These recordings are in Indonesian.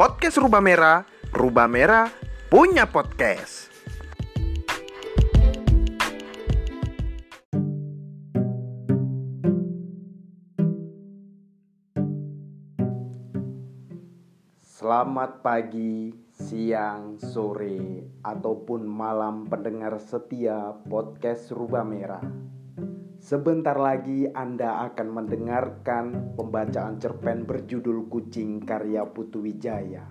podcast Rubah Merah, Rubah Merah punya podcast. Selamat pagi, siang, sore, ataupun malam pendengar setia podcast Rubah Merah. Sebentar lagi Anda akan mendengarkan pembacaan cerpen berjudul Kucing karya Putu Wijaya.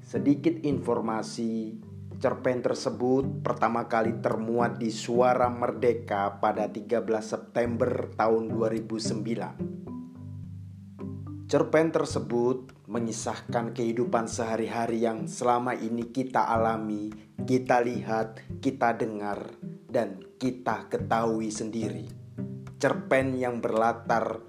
Sedikit informasi, cerpen tersebut pertama kali termuat di Suara Merdeka pada 13 September tahun 2009. Cerpen tersebut mengisahkan kehidupan sehari-hari yang selama ini kita alami, kita lihat, kita dengar, dan kita ketahui sendiri. Cerpen yang berlatar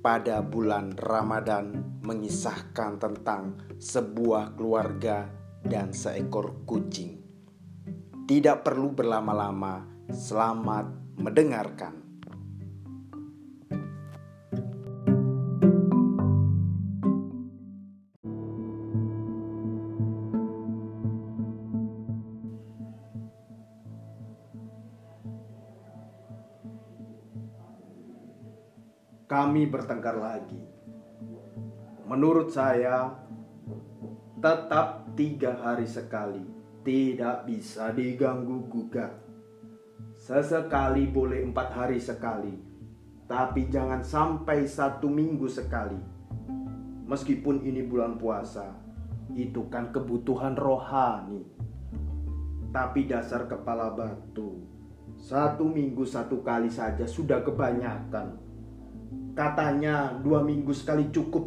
pada bulan Ramadan mengisahkan tentang sebuah keluarga dan seekor kucing. Tidak perlu berlama-lama, selamat mendengarkan. Kami bertengkar lagi. Menurut saya, tetap tiga hari sekali, tidak bisa diganggu gugat. Sesekali boleh empat hari sekali, tapi jangan sampai satu minggu sekali. Meskipun ini bulan puasa, itu kan kebutuhan rohani. Tapi dasar kepala batu, satu minggu satu kali saja sudah kebanyakan Katanya dua minggu sekali cukup.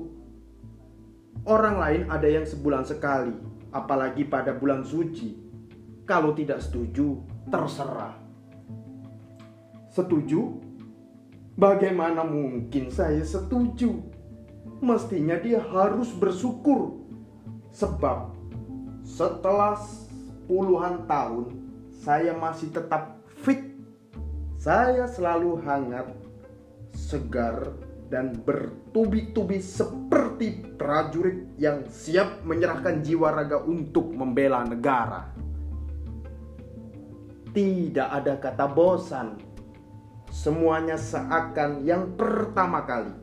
Orang lain ada yang sebulan sekali, apalagi pada bulan suci. Kalau tidak setuju, terserah. Setuju? Bagaimana mungkin saya setuju? Mestinya dia harus bersyukur. Sebab setelah puluhan tahun saya masih tetap fit. Saya selalu hangat segar, dan bertubi-tubi seperti prajurit yang siap menyerahkan jiwa raga untuk membela negara. Tidak ada kata bosan. Semuanya seakan yang pertama kali.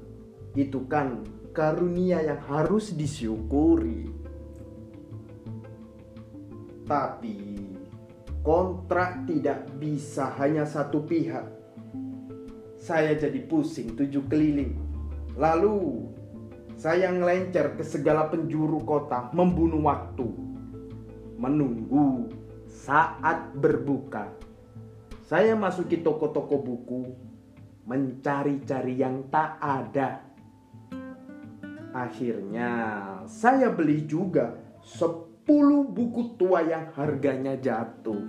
Itu kan karunia yang harus disyukuri. Tapi kontrak tidak bisa hanya satu pihak saya jadi pusing tujuh keliling. Lalu saya ngelencer ke segala penjuru kota membunuh waktu. Menunggu saat berbuka. Saya masuki toko-toko buku mencari-cari yang tak ada. Akhirnya saya beli juga 10 buku tua yang harganya jatuh.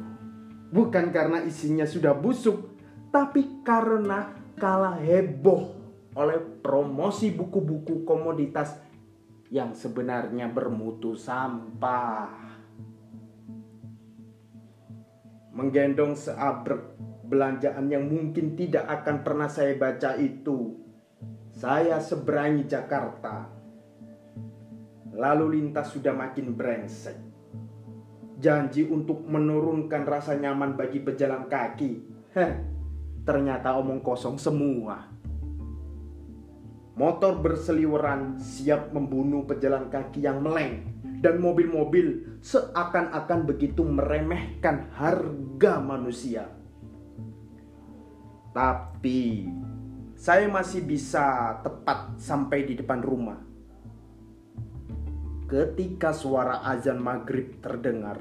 Bukan karena isinya sudah busuk, tapi karena kalah heboh oleh promosi buku-buku komoditas yang sebenarnya bermutu sampah. Menggendong seabrek belanjaan yang mungkin tidak akan pernah saya baca itu. Saya seberangi Jakarta. Lalu lintas sudah makin brengsek. Janji untuk menurunkan rasa nyaman bagi pejalan kaki. Heh, ternyata omong kosong semua. Motor berseliweran siap membunuh pejalan kaki yang meleng dan mobil-mobil seakan-akan begitu meremehkan harga manusia. Tapi saya masih bisa tepat sampai di depan rumah. Ketika suara azan maghrib terdengar,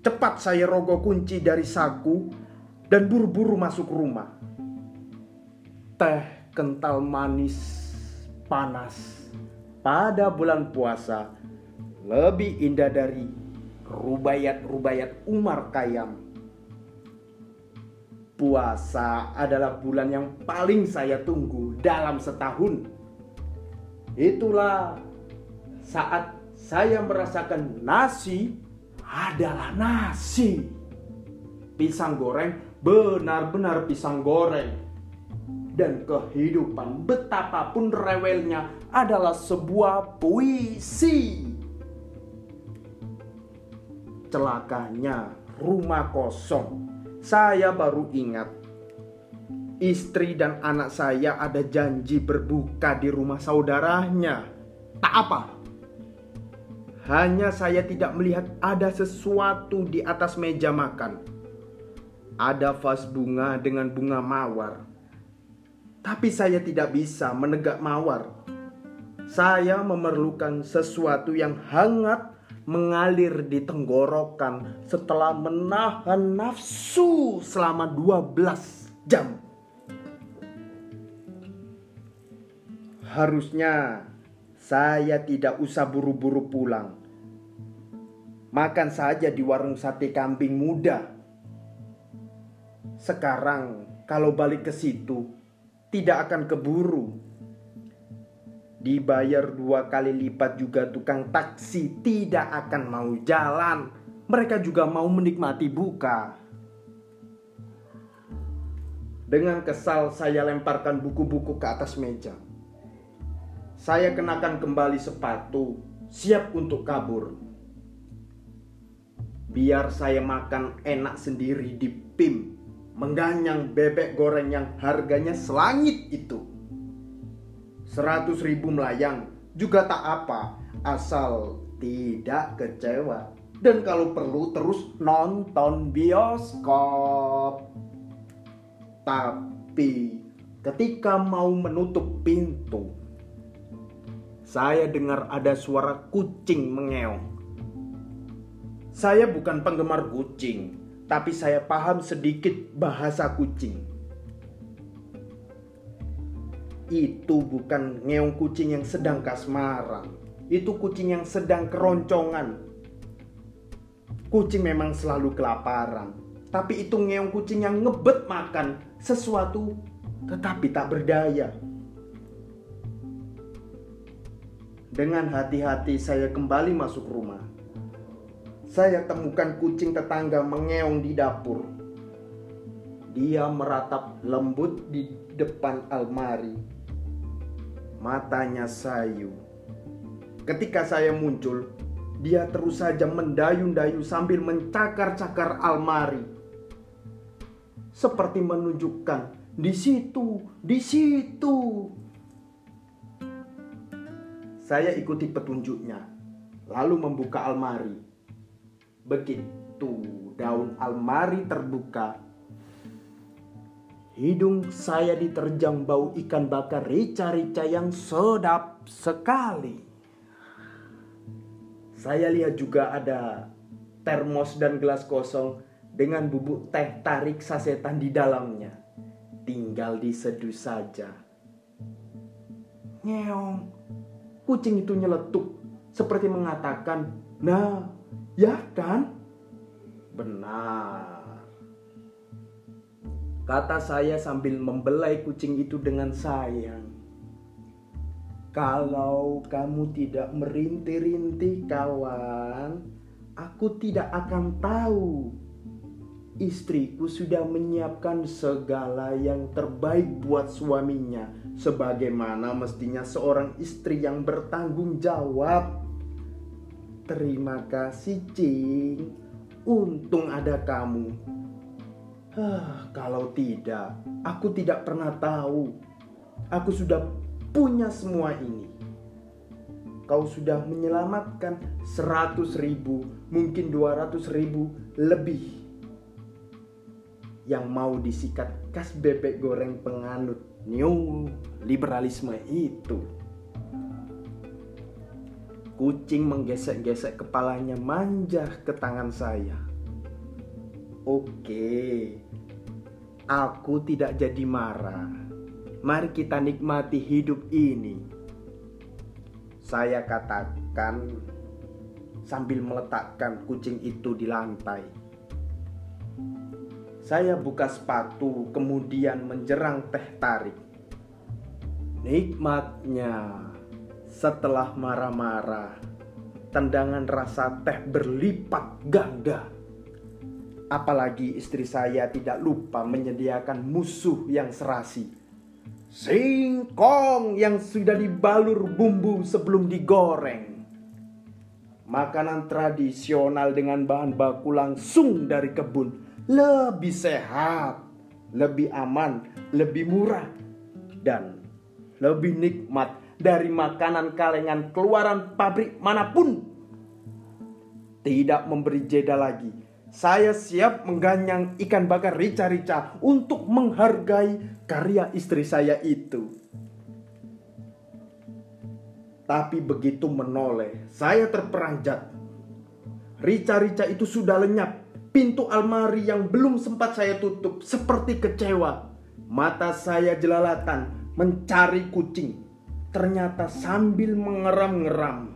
cepat saya rogoh kunci dari saku dan buru-buru masuk rumah. Teh kental manis panas pada bulan puasa lebih indah dari rubayat-rubayat Umar Kayam. Puasa adalah bulan yang paling saya tunggu dalam setahun. Itulah saat saya merasakan nasi adalah nasi. Pisang goreng benar-benar pisang goreng. Dan kehidupan betapapun rewelnya adalah sebuah puisi. Celakanya rumah kosong. Saya baru ingat istri dan anak saya ada janji berbuka di rumah saudaranya. Tak apa. Hanya saya tidak melihat ada sesuatu di atas meja makan. Ada vas bunga dengan bunga mawar. Tapi saya tidak bisa menegak mawar. Saya memerlukan sesuatu yang hangat mengalir di tenggorokan setelah menahan nafsu selama 12 jam. Harusnya saya tidak usah buru-buru pulang. Makan saja di warung sate kambing muda. Sekarang kalau balik ke situ tidak akan keburu. Dibayar dua kali lipat juga tukang taksi tidak akan mau jalan. Mereka juga mau menikmati buka. Dengan kesal saya lemparkan buku-buku ke atas meja. Saya kenakan kembali sepatu, siap untuk kabur. Biar saya makan enak sendiri di PIM, mengganyang bebek goreng yang harganya selangit itu. Seratus ribu melayang juga tak apa, asal tidak kecewa. Dan kalau perlu terus nonton bioskop. Tapi ketika mau menutup pintu, saya dengar ada suara kucing mengeong. Saya bukan penggemar kucing, tapi saya paham sedikit bahasa kucing. Itu bukan ngeong kucing yang sedang kasmaran. Itu kucing yang sedang keroncongan. Kucing memang selalu kelaparan, tapi itu ngeong kucing yang ngebet makan sesuatu tetapi tak berdaya. Dengan hati-hati saya kembali masuk rumah. Saya temukan kucing tetangga mengeong di dapur. Dia meratap lembut di depan almari. Matanya sayu. Ketika saya muncul, dia terus saja mendayung-dayu sambil mencakar-cakar almari. Seperti menunjukkan di situ, di situ, saya ikuti petunjuknya, lalu membuka almari. Begitu daun almari terbuka, hidung saya diterjang bau ikan bakar rica-rica yang sedap sekali. Saya lihat juga ada termos dan gelas kosong dengan bubuk teh tarik sasetan di dalamnya. Tinggal diseduh saja. Ngeong kucing itu nyeletuk seperti mengatakan, "Nah, ya kan?" Benar. Kata saya sambil membelai kucing itu dengan sayang. Kalau kamu tidak merintih-rintih kawan, aku tidak akan tahu. Istriku sudah menyiapkan segala yang terbaik buat suaminya sebagaimana mestinya seorang istri yang bertanggung jawab. Terima kasih, Cing. Untung ada kamu. Huh, kalau tidak, aku tidak pernah tahu. Aku sudah punya semua ini. Kau sudah menyelamatkan seratus ribu, mungkin dua ratus ribu lebih yang mau disikat kas bebek goreng penganut new liberalisme itu. Kucing menggesek-gesek kepalanya manja ke tangan saya. Oke, aku tidak jadi marah. Mari kita nikmati hidup ini. Saya katakan sambil meletakkan kucing itu di lantai. Saya buka sepatu, kemudian menjerang teh tarik. Nikmatnya setelah marah-marah, tendangan rasa teh berlipat ganda. Apalagi istri saya tidak lupa menyediakan musuh yang serasi. Singkong yang sudah dibalur bumbu sebelum digoreng. makanan tradisional dengan bahan baku langsung dari kebun lebih sehat, lebih aman, lebih murah, dan lebih nikmat dari makanan kalengan keluaran pabrik mana pun. Tidak memberi jeda lagi. Saya siap mengganyang ikan bakar rica-rica untuk menghargai karya istri saya itu. Tapi begitu menoleh, saya terperanjat. Rica-rica itu sudah lenyap. Pintu almari yang belum sempat saya tutup seperti kecewa. Mata saya jelalatan mencari kucing ternyata sambil mengeram-ngeram.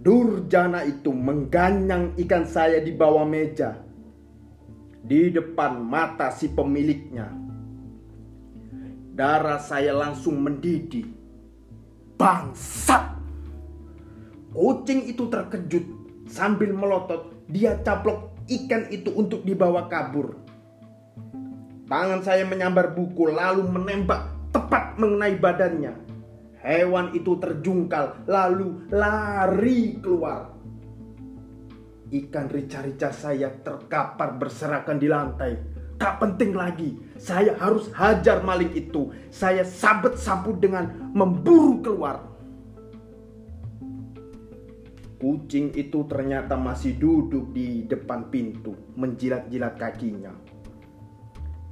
Durjana itu mengganyang ikan saya di bawah meja, di depan mata si pemiliknya. Darah saya langsung mendidih. Bangsat! Kucing itu terkejut sambil melotot. Dia caplok ikan itu untuk dibawa kabur. Tangan saya menyambar buku lalu menembak tepat mengenai badannya. Hewan itu terjungkal lalu lari keluar. Ikan rica-rica saya terkapar berserakan di lantai. Tak penting lagi, saya harus hajar maling itu. Saya sabet sapu dengan memburu keluar. Kucing itu ternyata masih duduk di depan pintu, menjilat-jilat kakinya.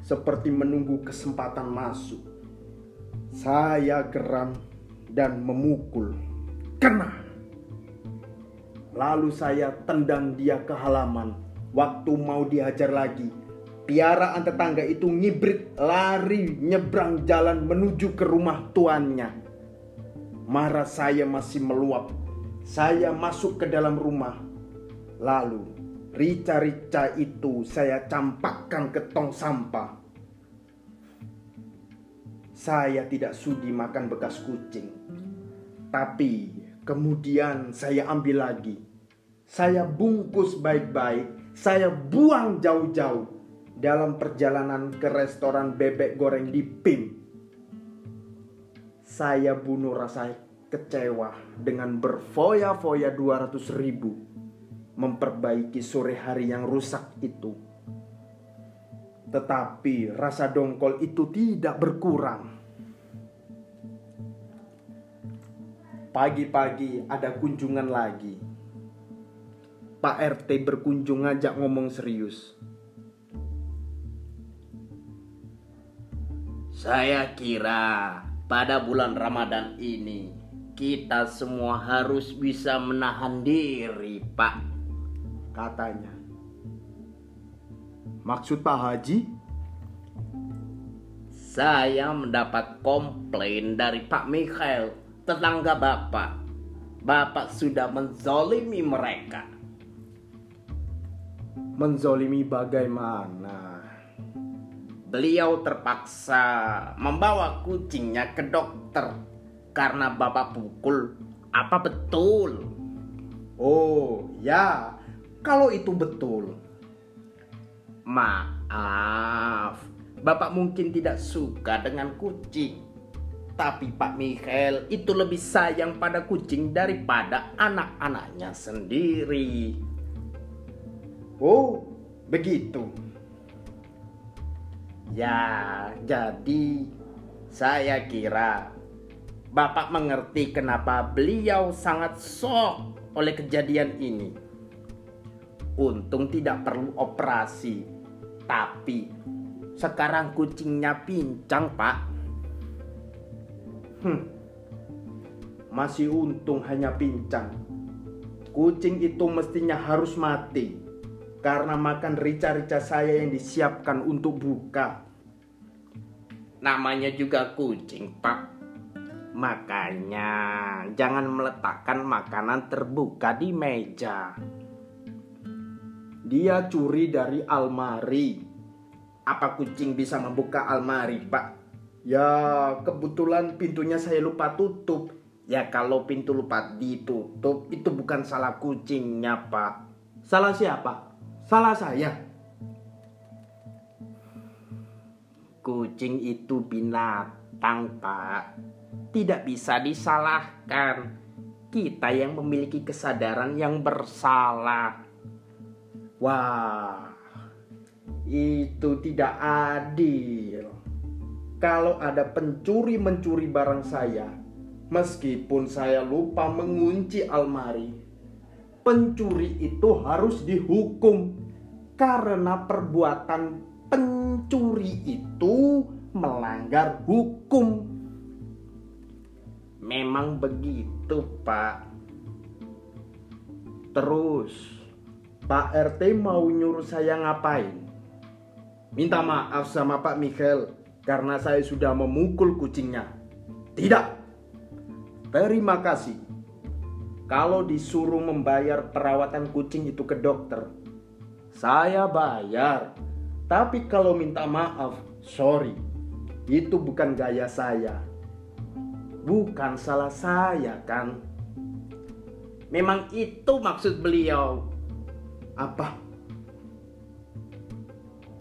Seperti menunggu kesempatan masuk. Saya geram dan memukul. Kena. Lalu saya tendang dia ke halaman. Waktu mau dihajar lagi, piaraan tetangga itu ngibrit lari nyebrang jalan menuju ke rumah tuannya. Marah saya masih meluap. Saya masuk ke dalam rumah. Lalu rica-rica itu saya campakkan ke tong sampah. Saya tidak sudi makan bekas kucing. Tapi kemudian saya ambil lagi. Saya bungkus baik-baik, saya buang jauh-jauh dalam perjalanan ke restoran bebek goreng di PIM. Saya bunuh rasa kecewa dengan berfoya-foya 200 ribu memperbaiki sore hari yang rusak itu. Tetapi rasa dongkol itu tidak berkurang. Pagi-pagi ada kunjungan lagi. Pak RT berkunjung ngajak ngomong serius. Saya kira pada bulan Ramadan ini kita semua harus bisa menahan diri, Pak. Katanya. Maksud Pak Haji? Saya mendapat komplain dari Pak Mikhail, tetangga Bapak. Bapak sudah menzolimi mereka. Menzolimi bagaimana? Beliau terpaksa membawa kucingnya ke dokter karena Bapak pukul. Apa betul? Oh, ya. Kalau itu betul. Maaf, Bapak mungkin tidak suka dengan kucing. Tapi Pak Mikhail itu lebih sayang pada kucing daripada anak-anaknya sendiri. Oh, begitu. Ya, jadi saya kira Bapak mengerti kenapa beliau sangat sok oleh kejadian ini. Untung tidak perlu operasi tapi sekarang kucingnya pincang, Pak. Hmm. Masih untung hanya pincang. Kucing itu mestinya harus mati karena makan rica-rica saya yang disiapkan untuk buka. Namanya juga kucing, Pak. Makanya jangan meletakkan makanan terbuka di meja. Dia curi dari almari. Apa kucing bisa membuka almari, Pak? Ya, kebetulan pintunya saya lupa tutup. Ya, kalau pintu lupa ditutup, itu bukan salah kucingnya, Pak. Salah siapa? Salah saya. Kucing itu binatang, Pak. Tidak bisa disalahkan. kita yang memiliki kesadaran yang bersalah. Wah, itu tidak adil. Kalau ada pencuri mencuri barang saya, meskipun saya lupa mengunci almari, pencuri itu harus dihukum karena perbuatan pencuri itu melanggar hukum. Memang begitu, Pak. Terus, Pak RT mau nyuruh saya ngapain? Minta maaf sama Pak Michael karena saya sudah memukul kucingnya. Tidak. Terima kasih. Kalau disuruh membayar perawatan kucing itu ke dokter, saya bayar. Tapi kalau minta maaf, sorry. Itu bukan gaya saya. Bukan salah saya kan? Memang itu maksud beliau. Apa?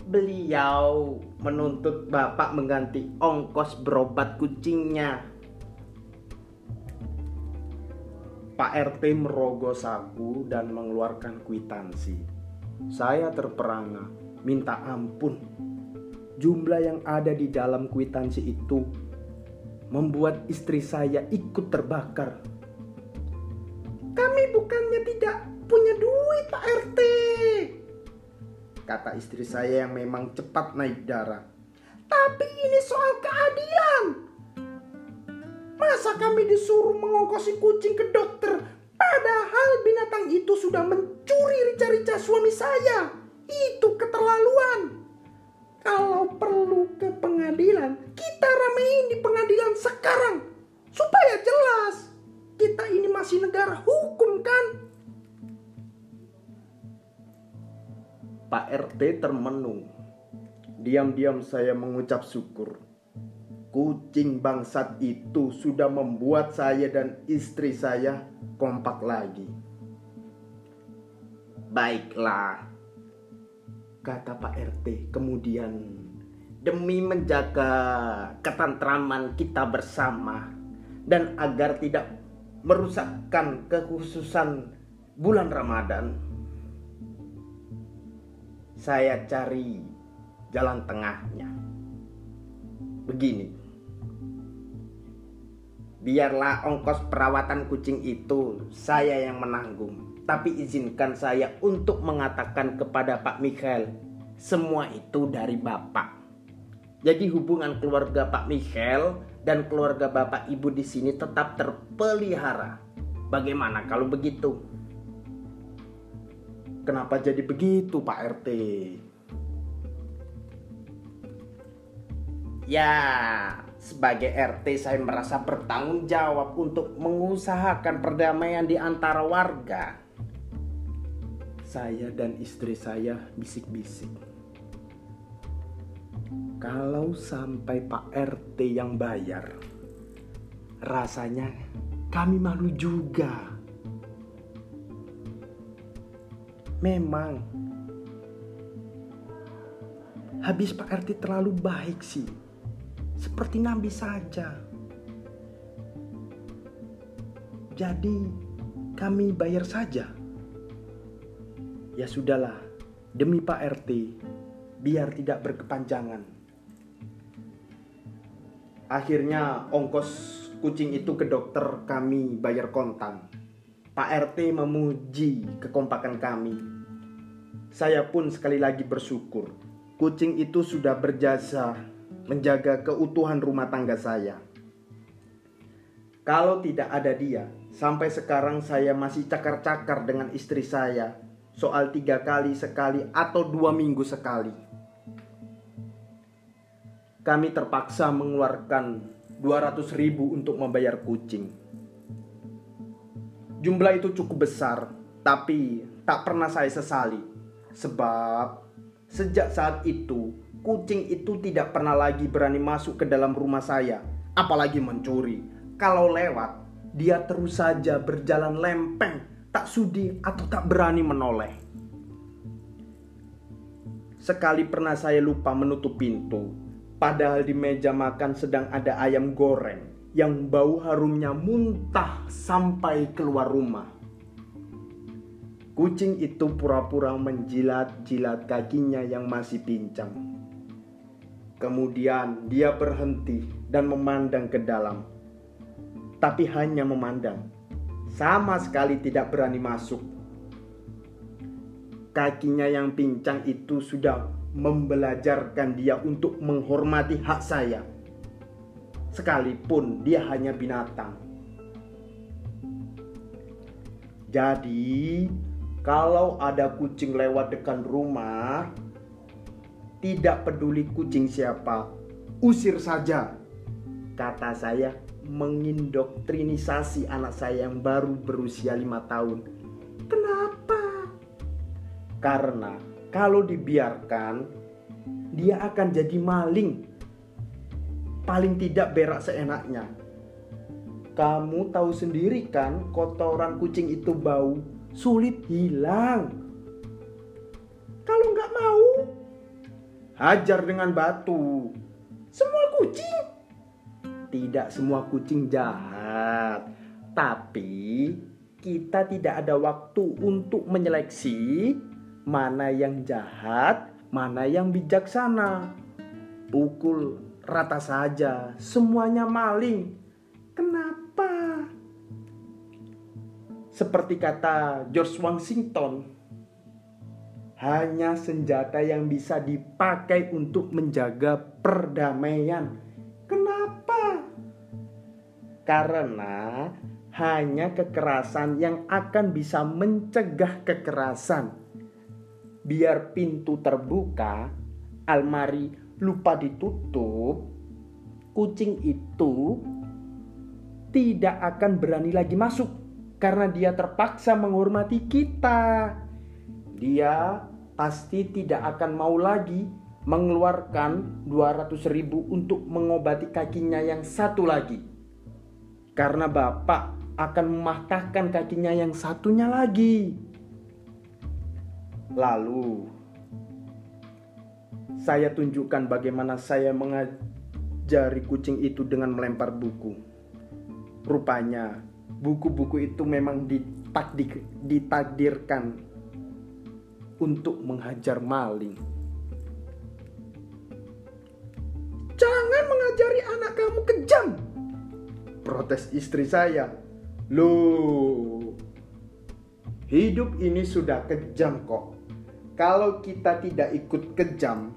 Beliau menuntut Bapak mengganti ongkos berobat kucingnya. Pak RT merogoh saku dan mengeluarkan kwitansi. Saya terperangah, minta ampun. Jumlah yang ada di dalam kwitansi itu membuat istri saya ikut terbakar. Kami bukannya tidak punya duit, Pak RT. Kata istri saya yang memang cepat naik darah. Tapi ini soal keadilan. Masa kami disuruh mengongkosi kucing ke dokter padahal binatang itu sudah mencuri rica-rica suami saya? Itu keterlaluan. Kalau perlu ke pengadilan, kita ramein di pengadilan sekarang supaya jelas kita ini masih negara hukum kan? Pak RT termenung. Diam-diam saya mengucap syukur. Kucing bangsat itu sudah membuat saya dan istri saya kompak lagi. Baiklah, kata Pak RT kemudian demi menjaga ketentraman kita bersama dan agar tidak merusakkan kekhususan bulan Ramadan saya cari jalan tengahnya begini biarlah ongkos perawatan kucing itu saya yang menanggung tapi izinkan saya untuk mengatakan kepada Pak Michael semua itu dari Bapak jadi hubungan keluarga Pak Michael dan keluarga Bapak Ibu di sini tetap terpelihara. Bagaimana kalau begitu? Kenapa jadi begitu, Pak RT? Ya, sebagai RT saya merasa bertanggung jawab untuk mengusahakan perdamaian di antara warga. Saya dan istri saya bisik-bisik. Kalau sampai Pak RT yang bayar, rasanya kami malu juga. Memang, habis Pak RT terlalu baik sih, seperti Nabi saja. Jadi, kami bayar saja. Ya sudahlah, demi Pak RT, biar tidak berkepanjangan. Akhirnya ongkos kucing itu ke dokter kami bayar kontan. Pak RT memuji kekompakan kami. Saya pun sekali lagi bersyukur. Kucing itu sudah berjasa menjaga keutuhan rumah tangga saya. Kalau tidak ada dia, sampai sekarang saya masih cakar-cakar dengan istri saya soal tiga kali sekali atau dua minggu sekali. Kami terpaksa mengeluarkan 200 ribu untuk membayar kucing. Jumlah itu cukup besar, tapi tak pernah saya sesali. Sebab sejak saat itu, kucing itu tidak pernah lagi berani masuk ke dalam rumah saya, apalagi mencuri. Kalau lewat, dia terus saja berjalan lempeng, tak sudi atau tak berani menoleh. Sekali pernah saya lupa menutup pintu, padahal di meja makan sedang ada ayam goreng yang bau harumnya muntah sampai keluar rumah. Kucing itu pura-pura menjilat-jilat kakinya yang masih pincang. Kemudian dia berhenti dan memandang ke dalam, tapi hanya memandang, sama sekali tidak berani masuk. Kakinya yang pincang itu sudah membelajarkan dia untuk menghormati hak saya sekalipun dia hanya binatang. Jadi, kalau ada kucing lewat dekat rumah, tidak peduli kucing siapa, usir saja. Kata saya mengindoktrinisasi anak saya yang baru berusia lima tahun. Kenapa? Karena kalau dibiarkan, dia akan jadi maling paling tidak berak seenaknya. Kamu tahu sendiri kan kotoran kucing itu bau, sulit hilang. Kalau nggak mau, hajar dengan batu. Semua kucing. Tidak semua kucing jahat, tapi kita tidak ada waktu untuk menyeleksi mana yang jahat, mana yang bijaksana. Pukul rata saja, semuanya maling. Kenapa? Seperti kata George Washington, hanya senjata yang bisa dipakai untuk menjaga perdamaian. Kenapa? Karena hanya kekerasan yang akan bisa mencegah kekerasan. Biar pintu terbuka, almari lupa ditutup, kucing itu tidak akan berani lagi masuk karena dia terpaksa menghormati kita. Dia pasti tidak akan mau lagi mengeluarkan 200 ribu untuk mengobati kakinya yang satu lagi. Karena bapak akan mematahkan kakinya yang satunya lagi. Lalu saya tunjukkan bagaimana saya mengajari kucing itu dengan melempar buku. Rupanya, buku-buku itu memang ditakdir, ditakdirkan untuk menghajar maling. Jangan mengajari anak kamu kejam. Protes istri saya. Loh, hidup ini sudah kejam kok. Kalau kita tidak ikut kejam,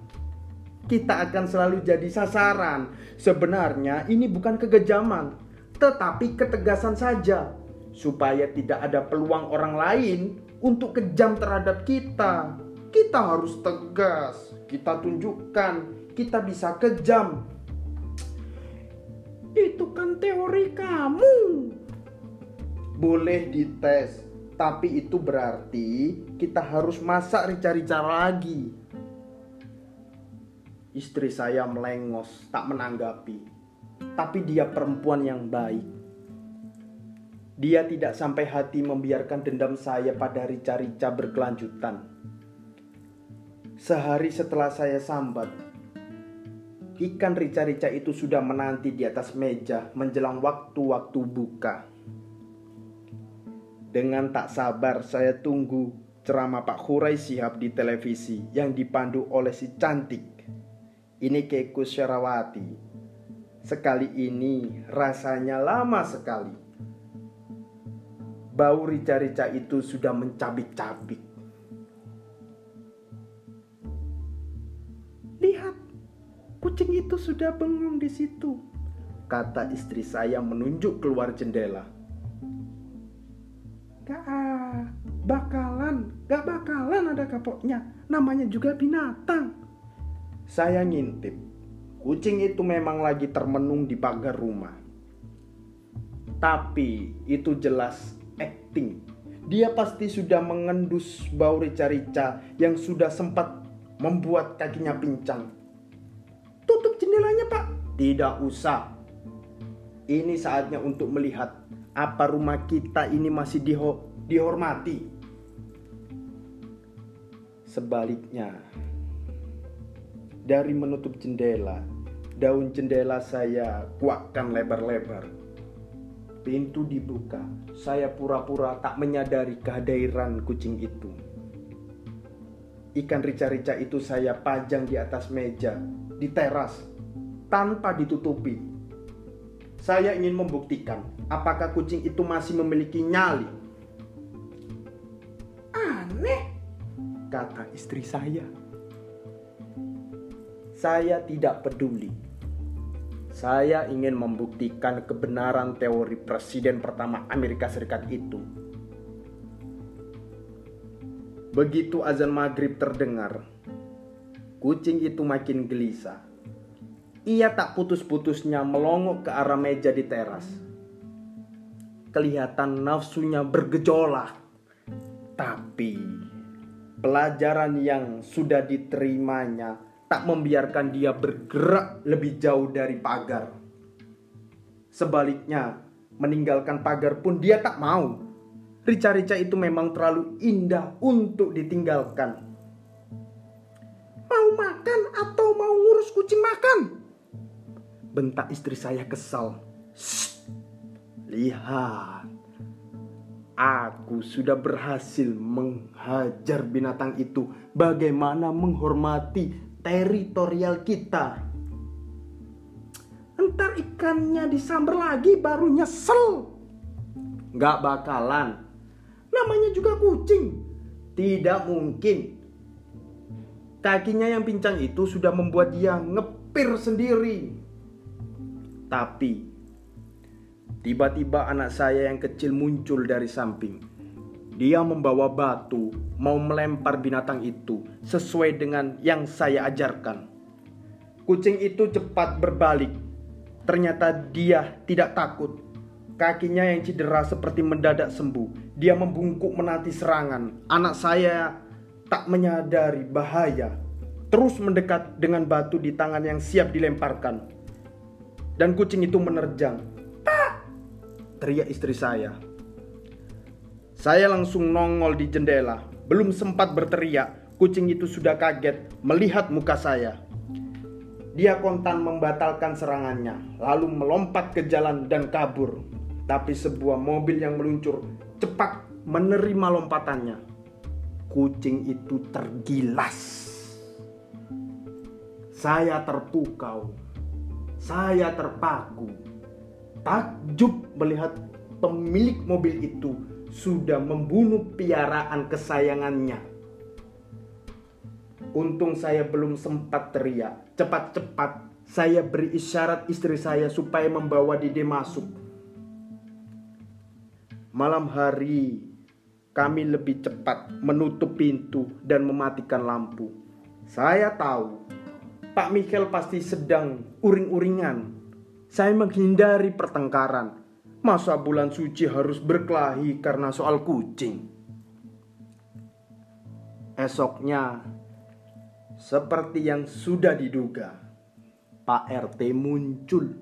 kita akan selalu jadi sasaran. Sebenarnya ini bukan kegejaman, tetapi ketegasan saja, supaya tidak ada peluang orang lain untuk kejam terhadap kita. Kita harus tegas, kita tunjukkan kita bisa kejam. Itu kan teori kamu. Boleh dites, tapi itu berarti kita harus masak rica-rica lagi Istri saya melengos, tak menanggapi. Tapi dia perempuan yang baik. Dia tidak sampai hati membiarkan dendam saya pada rica-rica berkelanjutan. Sehari setelah saya sambat, ikan rica-rica itu sudah menanti di atas meja menjelang waktu-waktu buka. Dengan tak sabar saya tunggu ceramah Pak Hurai Sihab di televisi yang dipandu oleh si cantik ini Keku Syarawati. Sekali ini rasanya lama sekali. Bau rica-rica itu sudah mencabik-cabik. Lihat, kucing itu sudah bengong di situ. Kata istri saya menunjuk keluar jendela. Gak bakalan, gak bakalan ada kapoknya. Namanya juga binatang. Saya ngintip. Kucing itu memang lagi termenung di pagar rumah. Tapi itu jelas acting. Dia pasti sudah mengendus bau rica-rica yang sudah sempat membuat kakinya pincang. Tutup jendelanya pak. Tidak usah. Ini saatnya untuk melihat apa rumah kita ini masih diho dihormati. Sebaliknya, dari menutup jendela, Daun jendela saya kuakkan lebar-lebar. Pintu dibuka. Saya pura-pura tak menyadari kehadiran kucing itu. Ikan rica-rica itu saya pajang di atas meja, di teras, tanpa ditutupi. Saya ingin membuktikan apakah kucing itu masih memiliki nyali. Aneh, kata istri saya. Saya tidak peduli. Saya ingin membuktikan kebenaran teori presiden pertama Amerika Serikat itu. Begitu azan maghrib terdengar, kucing itu makin gelisah. Ia tak putus-putusnya melongok ke arah meja di teras. Kelihatan nafsunya bergejolak. Tapi pelajaran yang sudah diterimanya tak membiarkan dia bergerak lebih jauh dari pagar. Sebaliknya, meninggalkan pagar pun dia tak mau. Rica-rica itu memang terlalu indah untuk ditinggalkan. Mau makan atau mau ngurus kucing makan? Bentak istri saya kesal. Lihat, aku sudah berhasil menghajar binatang itu bagaimana menghormati teritorial kita. Entar ikannya disamber lagi baru nyesel. Gak bakalan. Namanya juga kucing. Tidak mungkin. Kakinya yang pincang itu sudah membuat dia ngepir sendiri. Tapi tiba-tiba anak saya yang kecil muncul dari samping. Dia membawa batu, mau melempar binatang itu sesuai dengan yang saya ajarkan. Kucing itu cepat berbalik. Ternyata dia tidak takut. Kakinya yang cedera seperti mendadak sembuh. Dia membungkuk menanti serangan. Anak saya tak menyadari bahaya. Terus mendekat dengan batu di tangan yang siap dilemparkan. Dan kucing itu menerjang. Pak! Teriak istri saya. Saya langsung nongol di jendela. Belum sempat berteriak, kucing itu sudah kaget melihat muka saya. Dia kontan membatalkan serangannya, lalu melompat ke jalan dan kabur. Tapi sebuah mobil yang meluncur cepat menerima lompatannya. Kucing itu tergilas. Saya terpukau. Saya terpaku. Takjub melihat pemilik mobil itu sudah membunuh piaraan kesayangannya. Untung saya belum sempat teriak. Cepat-cepat saya beri isyarat istri saya supaya membawa Dede masuk. Malam hari kami lebih cepat menutup pintu dan mematikan lampu. Saya tahu Pak Michael pasti sedang uring-uringan. Saya menghindari pertengkaran Masa bulan suci harus berkelahi karena soal kucing? Esoknya, seperti yang sudah diduga, Pak RT muncul.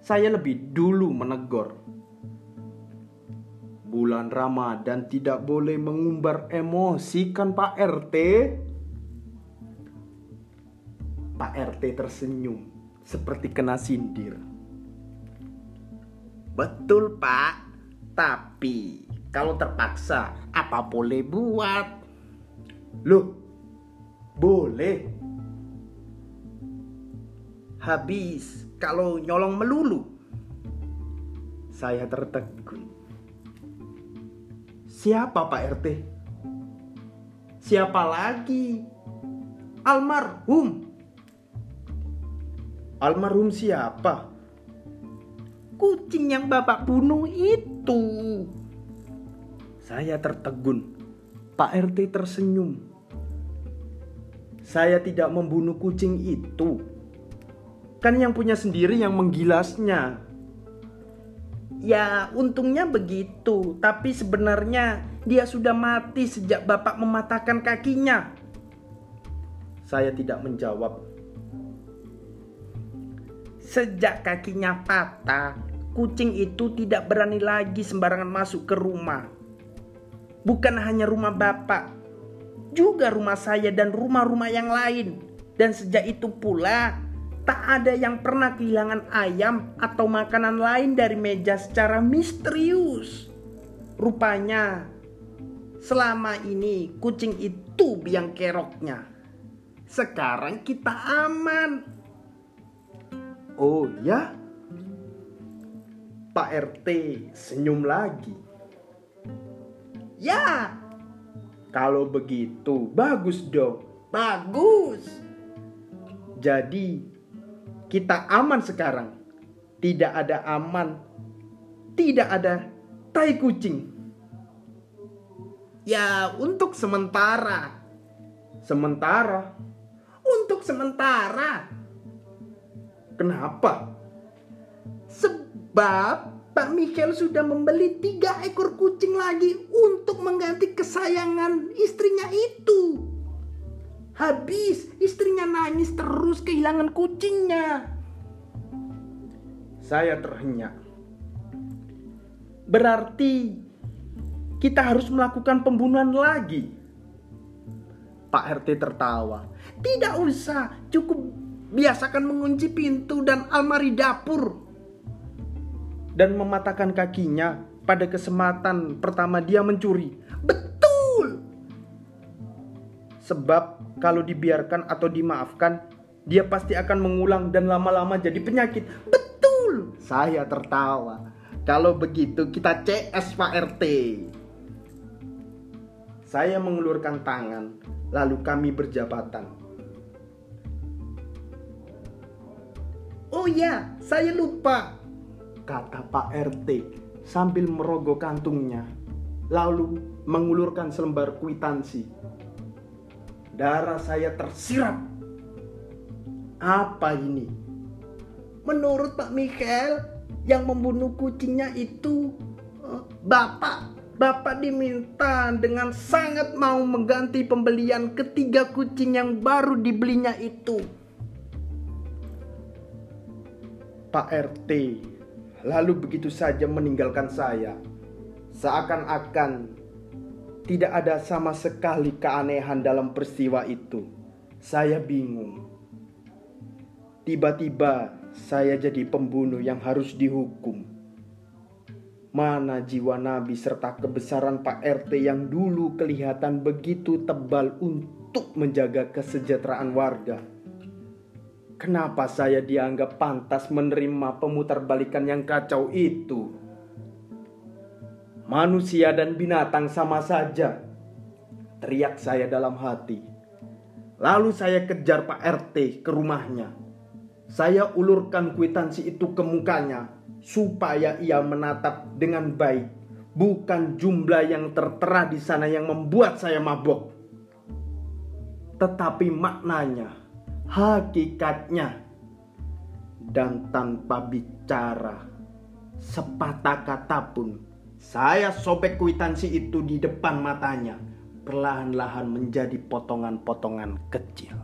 Saya lebih dulu menegur. Bulan Ramadan tidak boleh mengumbar emosi kan Pak RT? Pak RT tersenyum seperti kena sindir. Betul pak Tapi kalau terpaksa apa boleh buat Loh Boleh Habis kalau nyolong melulu Saya tertegun Siapa Pak RT? Siapa lagi? Almarhum Almarhum siapa? Kucing yang bapak bunuh itu. Saya tertegun. Pak RT tersenyum. Saya tidak membunuh kucing itu. Kan yang punya sendiri yang menggilasnya. Ya, untungnya begitu. Tapi sebenarnya dia sudah mati sejak bapak mematahkan kakinya. Saya tidak menjawab. Sejak kakinya patah, kucing itu tidak berani lagi sembarangan masuk ke rumah. Bukan hanya rumah bapak, juga rumah saya dan rumah-rumah yang lain. Dan sejak itu pula, tak ada yang pernah kehilangan ayam atau makanan lain dari meja secara misterius. Rupanya selama ini kucing itu biang keroknya. Sekarang kita aman. Oh ya? Pak RT senyum lagi. Ya, Kalau begitu, bagus dong. bagus. Jadi, kita aman sekarang. Tidak ada aman. Tidak ada tai kucing. Ya, untuk sementara. Sementara, Untuk sementara. kenapa? Sebab Pak Michael sudah membeli tiga ekor kucing lagi untuk mengganti kesayangan istrinya itu. Habis istrinya nangis terus kehilangan kucingnya. Saya terhenyak. Berarti kita harus melakukan pembunuhan lagi. Pak RT tertawa. Tidak usah, cukup biasakan mengunci pintu dan almari dapur. Dan mematahkan kakinya pada kesempatan pertama dia mencuri. Betul. Sebab kalau dibiarkan atau dimaafkan, dia pasti akan mengulang dan lama-lama jadi penyakit. Betul. Saya tertawa. Kalau begitu kita CS Pak RT. Saya mengulurkan tangan, lalu kami berjabatan. Oh ya, saya lupa. Kata Pak RT sambil merogoh kantungnya, lalu mengulurkan selembar kwitansi. Darah saya tersirat. Apa ini? Menurut Pak Michael, yang membunuh kucingnya itu eh, Bapak. Bapak diminta dengan sangat mau mengganti pembelian ketiga kucing yang baru dibelinya itu. Pak RT lalu begitu saja meninggalkan saya. Seakan-akan tidak ada sama sekali keanehan dalam peristiwa itu. Saya bingung. Tiba-tiba saya jadi pembunuh yang harus dihukum. Mana jiwa Nabi serta kebesaran Pak RT yang dulu kelihatan begitu tebal untuk menjaga kesejahteraan warga? Kenapa saya dianggap pantas menerima pemutarbalikan yang kacau itu? Manusia dan binatang sama saja. Teriak saya dalam hati. Lalu saya kejar Pak RT ke rumahnya. Saya ulurkan kwitansi itu ke mukanya supaya ia menatap dengan baik. Bukan jumlah yang tertera di sana yang membuat saya mabok. Tetapi maknanya, hakikatnya, dan tanpa bicara sepatah kata pun, saya sobek kwitansi itu di depan matanya, perlahan-lahan menjadi potongan-potongan kecil.